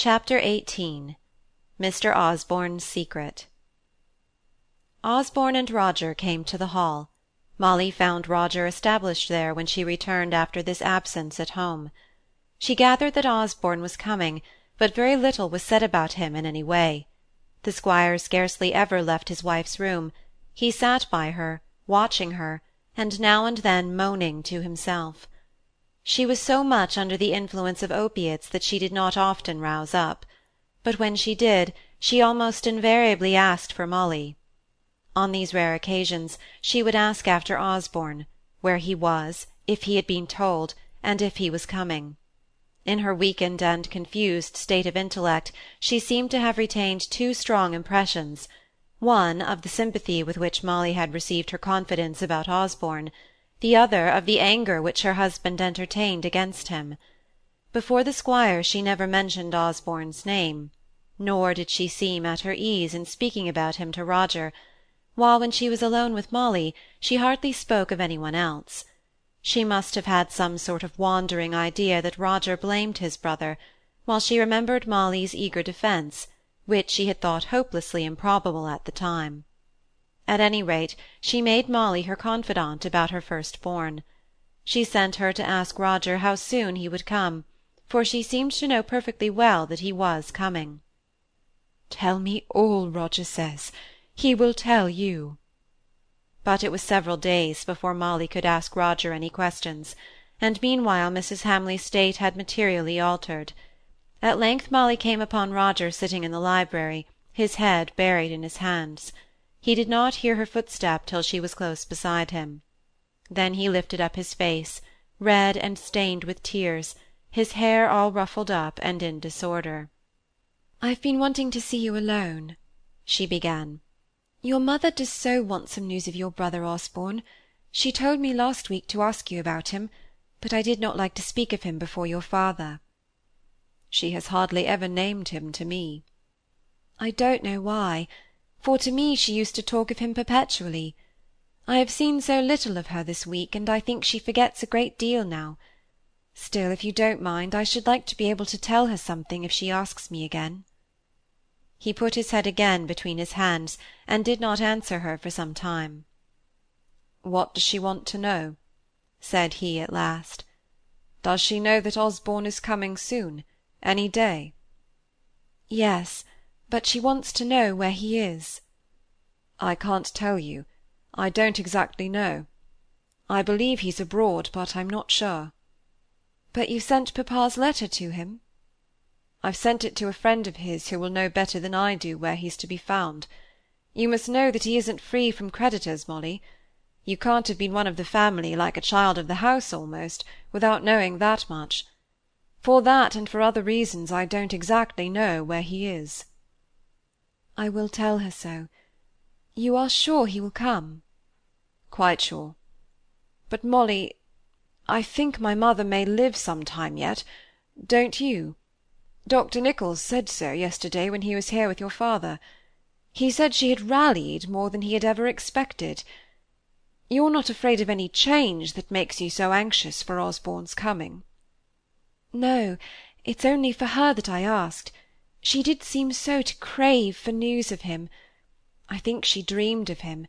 Chapter XVIII Mr. Osborne's Secret Osborne and Roger came to the Hall. Molly found Roger established there when she returned after this absence at home. She gathered that Osborne was coming, but very little was said about him in any way. The squire scarcely ever left his wife's room; he sat by her, watching her, and now and then moaning to himself. She was so much under the influence of opiates that she did not often rouse up; but when she did, she almost invariably asked for Molly. On these rare occasions she would ask after Osborne, where he was, if he had been told, and if he was coming. In her weakened and confused state of intellect she seemed to have retained two strong impressions, one of the sympathy with which Molly had received her confidence about Osborne, the other of the anger which her husband entertained against him. Before the squire she never mentioned Osborne's name, nor did she seem at her ease in speaking about him to Roger, while when she was alone with Molly she hardly spoke of anyone else. She must have had some sort of wandering idea that Roger blamed his brother, while she remembered Molly's eager defence, which she had thought hopelessly improbable at the time. At any rate, she made Molly her confidante about her first-born. She sent her to ask Roger how soon he would come, for she seemed to know perfectly well that he was coming. "Tell me all Roger says. He will tell you." But it was several days before Molly could ask Roger any questions, and meanwhile Mrs. Hamley's state had materially altered. At length Molly came upon Roger sitting in the library, his head buried in his hands. He did not hear her footstep till she was close beside him. Then he lifted up his face, red and stained with tears, his hair all ruffled up and in disorder. "I've been wanting to see you alone," she began. Your mother does so want some news of your brother Osborne. She told me last week to ask you about him, but I did not like to speak of him before your father." "She has hardly ever named him to me." "I don't know why, for to me she used to talk of him perpetually. I have seen so little of her this week, and I think she forgets a great deal now. Still, if you don't mind, I should like to be able to tell her something if she asks me again." He put his head again between his hands, and did not answer her for some time. "What does she want to know?" said he at last. "Does she know that Osborne is coming soon, any day?" "Yes, but she wants to know where he is." "I can't tell you. I don't exactly know. I believe he's abroad, but I'm not sure." "But you sent papa's letter to him?" I've sent it to a friend of his who will know better than I do where he's to be found. You must know that he isn't free from creditors, Molly. You can't have been one of the family, like a child of the house almost, without knowing that much. For that and for other reasons I don't exactly know where he is." "I will tell her so. You are sure he will come?" "Quite sure. But, Molly, I think my mother may live some time yet. Don't you? Dr. Nicholls said so yesterday when he was here with your father. He said she had rallied more than he had ever expected. You're not afraid of any change that makes you so anxious for Osborne's coming?" "No, it's only for her that I asked. She did seem so to crave for news of him. I think she dreamed of him,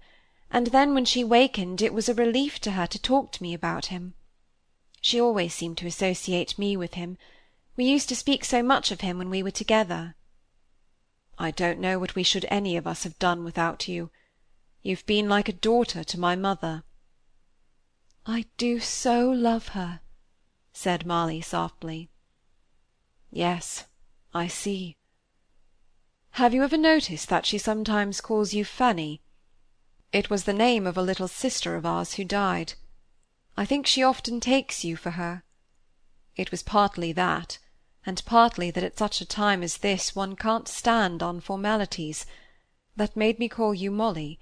and then when she wakened it was a relief to her to talk to me about him. She always seemed to associate me with him. We used to speak so much of him when we were together." "I don't know what we should any of us have done without you. You've been like a daughter to my mother." "I do so love her," said Molly softly. "Yes, I see. Have you ever noticed that she sometimes calls you Fanny? It was the name of a little sister of ours who died. I think she often takes you for her. It was partly that and partly that at such a time as this one can't stand on formalities, that made me call you Molly.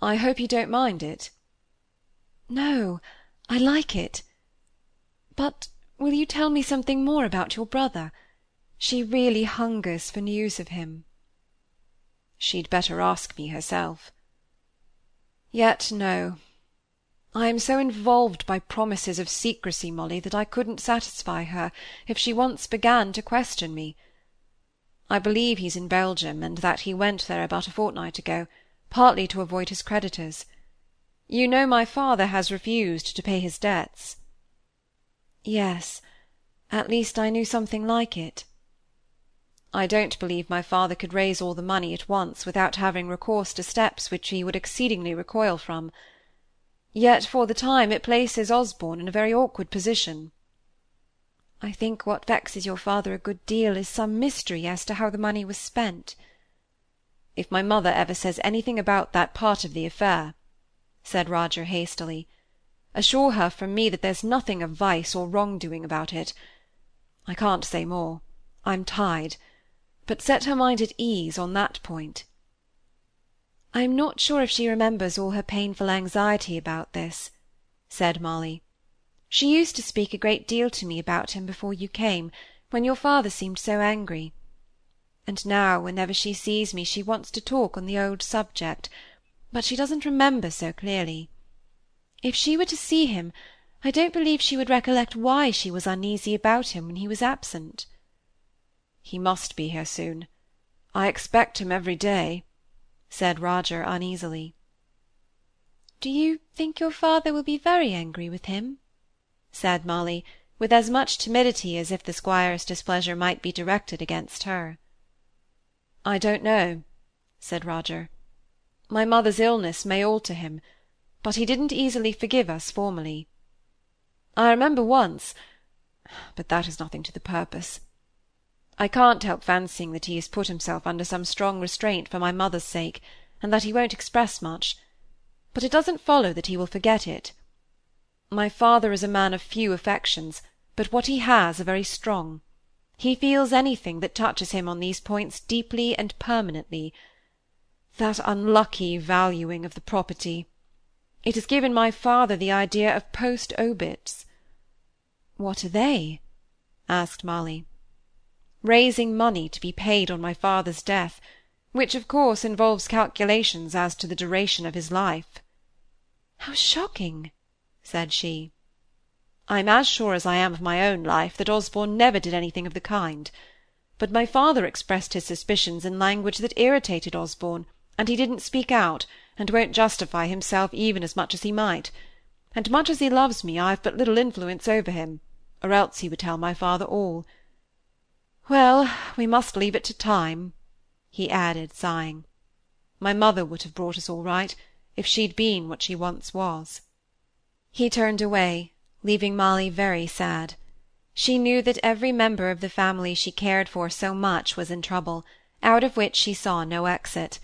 I hope you don't mind it?" "No, I like it. But will you tell me something more about your brother? She really hungers for news of him." "She'd better ask me herself. Yet no. I am so involved by promises of secrecy, Molly, that I couldn't satisfy her, if she once began to question me. I believe he's in Belgium, and that he went there about a fortnight ago, partly to avoid his creditors. You know my father has refused to pay his debts. Yes, at least I knew something like it. I don't believe my father could raise all the money at once without having recourse to steps which he would exceedingly recoil from. Yet for the time it places Osborne in a very awkward position. I think what vexes your father a good deal is some mystery as to how the money was spent. If my mother ever says anything about that part of the affair, said Roger hastily, assure her from me that there's nothing of vice or wrong-doing about it. I can't say more. I'm tied but set her mind at ease on that point. I am not sure if she remembers all her painful anxiety about this, said Molly. She used to speak a great deal to me about him before you came, when your father seemed so angry. And now, whenever she sees me, she wants to talk on the old subject, but she doesn't remember so clearly. If she were to see him, I don't believe she would recollect why she was uneasy about him when he was absent. He must be here soon. I expect him every day, said Roger uneasily. Do you think your father will be very angry with him? said Molly, with as much timidity as if the squire's displeasure might be directed against her. I don't know, said Roger. My mother's illness may alter him, but he didn't easily forgive us formerly. I remember once but that is nothing to the purpose. I can't help fancying that he has put himself under some strong restraint for my mother's sake, and that he won't express much. But it doesn't follow that he will forget it. My father is a man of few affections, but what he has are very strong. He feels anything that touches him on these points deeply and permanently. That unlucky valuing of the property! It has given my father the idea of post obits. What are they? asked Molly raising money to be paid on my father's death, which of course involves calculations as to the duration of his life. How shocking! said she. I'm as sure as I am of my own life that Osborne never did anything of the kind. But my father expressed his suspicions in language that irritated Osborne, and he didn't speak out, and won't justify himself even as much as he might. And much as he loves me, I've but little influence over him, or else he would tell my father all. Well, we must leave it to time, he added, sighing. My mother would have brought us all right, if she'd been what she once was. He turned away, leaving Molly very sad. She knew that every member of the family she cared for so much was in trouble, out of which she saw no exit,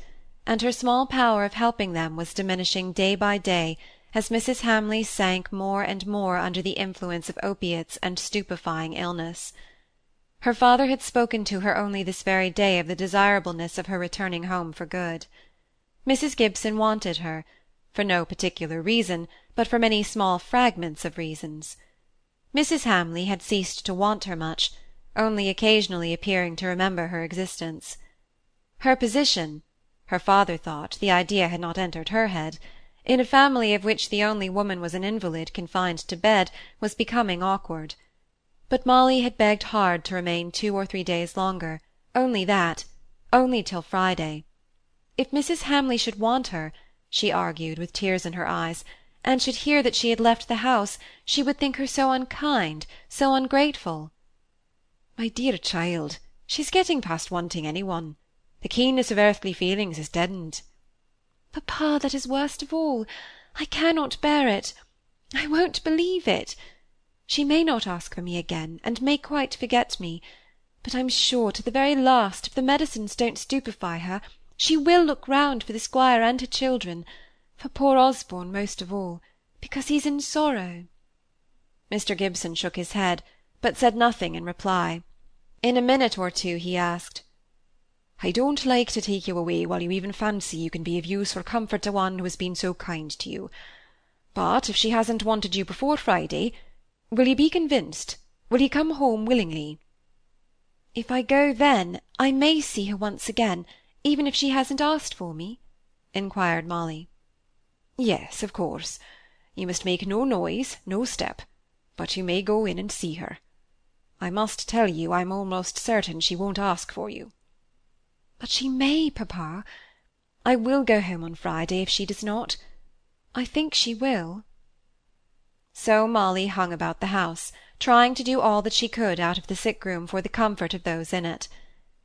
and her small power of helping them was diminishing day by day as Mrs. Hamley sank more and more under the influence of opiates and stupefying illness. Her father had spoken to her only this very day of the desirableness of her returning home for good. Mrs. Gibson wanted her, for no particular reason, but for many small fragments of reasons. Mrs. Hamley had ceased to want her much, only occasionally appearing to remember her existence. Her position, her father thought, the idea had not entered her head, in a family of which the only woman was an invalid confined to bed, was becoming awkward but Molly had begged hard to remain two or three days longer, only that, only till Friday. If Mrs. Hamley should want her, she argued, with tears in her eyes, and should hear that she had left the house, she would think her so unkind, so ungrateful. My dear child, she's getting past wanting any one. The keenness of earthly feelings is deadened. Papa, that is worst of all. I cannot bear it. I won't believe it. She may not ask for me again, and may quite forget me, but I'm sure to the very last, if the medicines don't stupefy her, she will look round for the squire and her children, for poor Osborne most of all, because he's in sorrow. Mr. Gibson shook his head, but said nothing in reply. In a minute or two he asked, I don't like to take you away while you even fancy you can be of use or comfort to one who has been so kind to you. But if she hasn't wanted you before Friday, Will you be convinced? Will you come home willingly? If I go then, I may see her once again, even if she hasn't asked for me? inquired Molly. Yes, of course. You must make no noise, no step, but you may go in and see her. I must tell you I'm almost certain she won't ask for you. But she may, papa. I will go home on Friday if she does not. I think she will. So Molly hung about the house, trying to do all that she could out of the sick room for the comfort of those in it.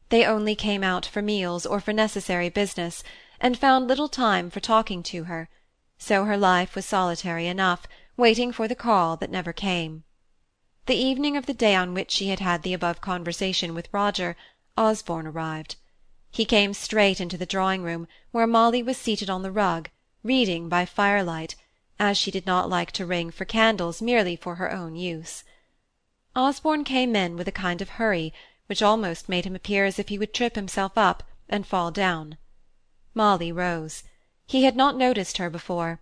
They only came out for meals or for necessary business, and found little time for talking to her, so her life was solitary enough, waiting for the call that never came. The evening of the day on which she had had the above conversation with Roger, Osborne arrived. He came straight into the drawing-room, where Molly was seated on the rug, reading by firelight, as she did not like to ring for candles merely for her own use. Osborne came in with a kind of hurry, which almost made him appear as if he would trip himself up and fall down. Molly rose. He had not noticed her before.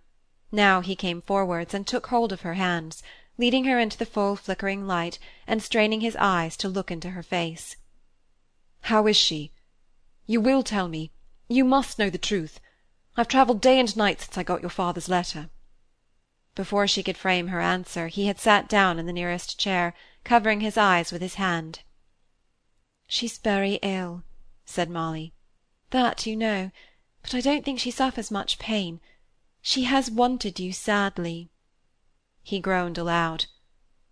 Now he came forwards and took hold of her hands, leading her into the full flickering light, and straining his eyes to look into her face. How is she? You will tell me. You must know the truth. I've travelled day and night since I got your father's letter. Before she could frame her answer, he had sat down in the nearest chair, covering his eyes with his hand. She's very ill, said Molly. That you know, but I don't think she suffers much pain. She has wanted you sadly. He groaned aloud.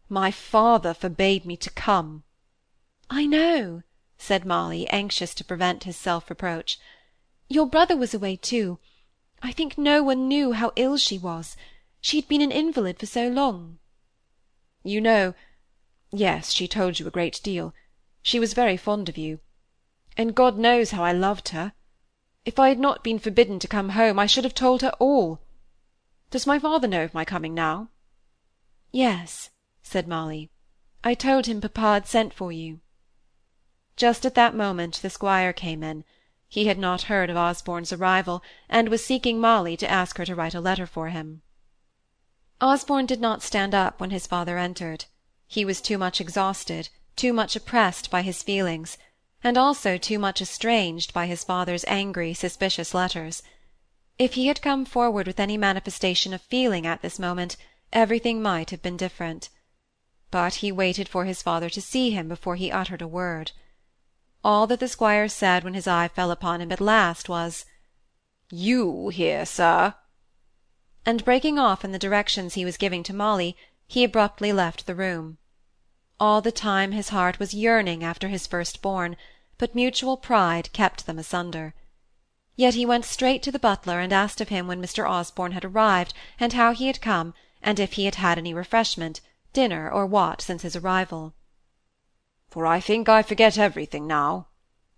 My father forbade me to come. I know, said Molly, anxious to prevent his self-reproach. Your brother was away too. I think no one knew how ill she was. She had been an invalid for so long. You know, yes, she told you a great deal. She was very fond of you. And God knows how I loved her. If I had not been forbidden to come home, I should have told her all. Does my father know of my coming now? Yes, said Molly. I told him papa had sent for you. Just at that moment the squire came in. He had not heard of Osborne's arrival, and was seeking Molly to ask her to write a letter for him. Osborne did not stand up when his father entered. He was too much exhausted, too much oppressed by his feelings, and also too much estranged by his father's angry, suspicious letters. If he had come forward with any manifestation of feeling at this moment, everything might have been different. But he waited for his father to see him before he uttered a word. All that the squire said when his eye fell upon him at last was, You here, sir? And breaking off in the directions he was giving to Molly, he abruptly left the room. All the time his heart was yearning after his first-born, but mutual pride kept them asunder. Yet he went straight to the butler and asked of him when Mr. Osborne had arrived, and how he had come, and if he had had any refreshment, dinner or what, since his arrival. For I think I forget everything now,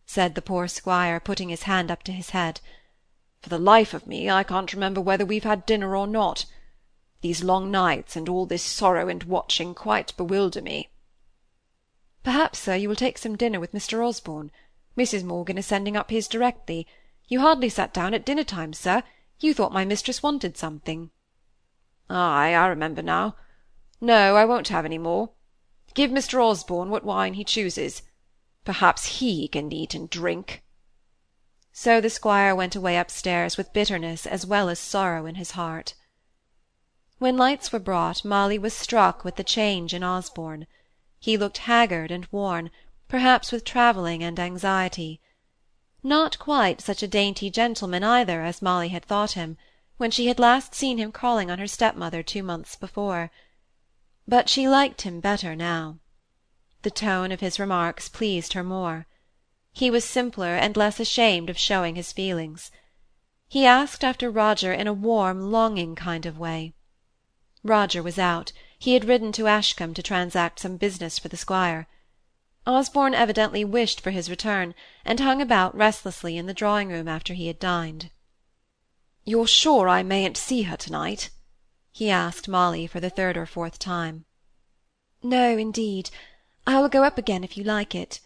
said the poor squire, putting his hand up to his head. For the life of me, I can't remember whether we've had dinner or not. These long nights and all this sorrow and watching quite bewilder me. Perhaps, sir, you will take some dinner with Mr. Osborne. Mrs. Morgan is sending up his directly. You hardly sat down at dinner-time, sir. You thought my mistress wanted something. Ay, I remember now. No, I won't have any more. Give Mr. Osborne what wine he chooses. Perhaps he can eat and drink. So the squire went away upstairs with bitterness as well as sorrow in his heart. When lights were brought, Molly was struck with the change in Osborne. He looked haggard and worn, perhaps with travelling and anxiety. Not quite such a dainty gentleman either as Molly had thought him, when she had last seen him calling on her stepmother two months before. But she liked him better now. The tone of his remarks pleased her more. He was simpler and less ashamed of showing his feelings. He asked after Roger in a warm, longing kind of way. Roger was out. He had ridden to Ashcombe to transact some business for the squire. Osborne evidently wished for his return, and hung about restlessly in the drawing-room after he had dined. You're sure I mayn't see her tonight? he asked Molly for the third or fourth time. No, indeed. I will go up again if you like it.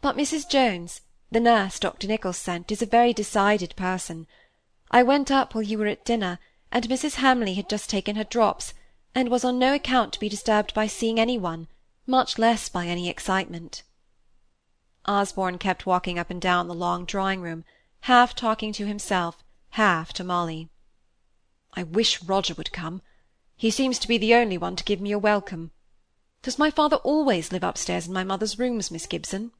But Mrs. Jones, the nurse Dr. Nicholls sent, is a very decided person. I went up while you were at dinner, and Mrs. Hamley had just taken her drops, and was on no account to be disturbed by seeing any one, much less by any excitement. Osborne kept walking up and down the long drawing-room, half talking to himself, half to Molly. I wish Roger would come. He seems to be the only one to give me a welcome. Does my father always live upstairs in my mother's rooms, Miss Gibson?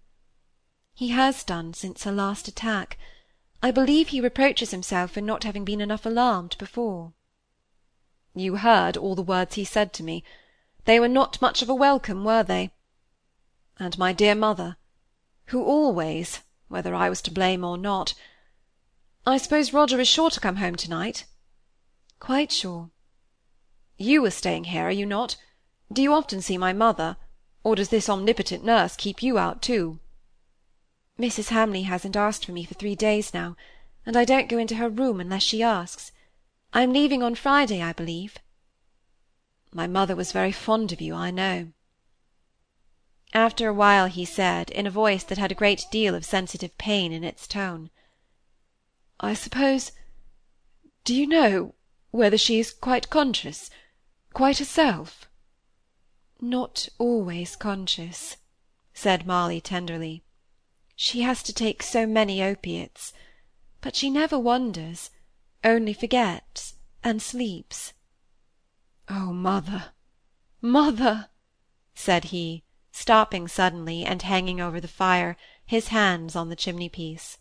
He has done since her last attack. I believe he reproaches himself for not having been enough alarmed before. You heard all the words he said to me. They were not much of a welcome, were they? And my dear mother, who always, whether I was to blame or not, I suppose Roger is sure to come home tonight? Quite sure. You are staying here, are you not? Do you often see my mother, or does this omnipotent nurse keep you out too? Mrs. Hamley hasn't asked for me for three days now, and I don't go into her room unless she asks. I'm leaving on Friday, I believe. My mother was very fond of you, I know. After a while he said, in a voice that had a great deal of sensitive pain in its tone, I suppose do you know whether she is quite conscious, quite herself? Not always conscious, said Molly tenderly. She has to take so many opiates. But she never wanders, only forgets and sleeps. Oh, mother, mother, said he, stopping suddenly and hanging over the fire, his hands on the chimney-piece.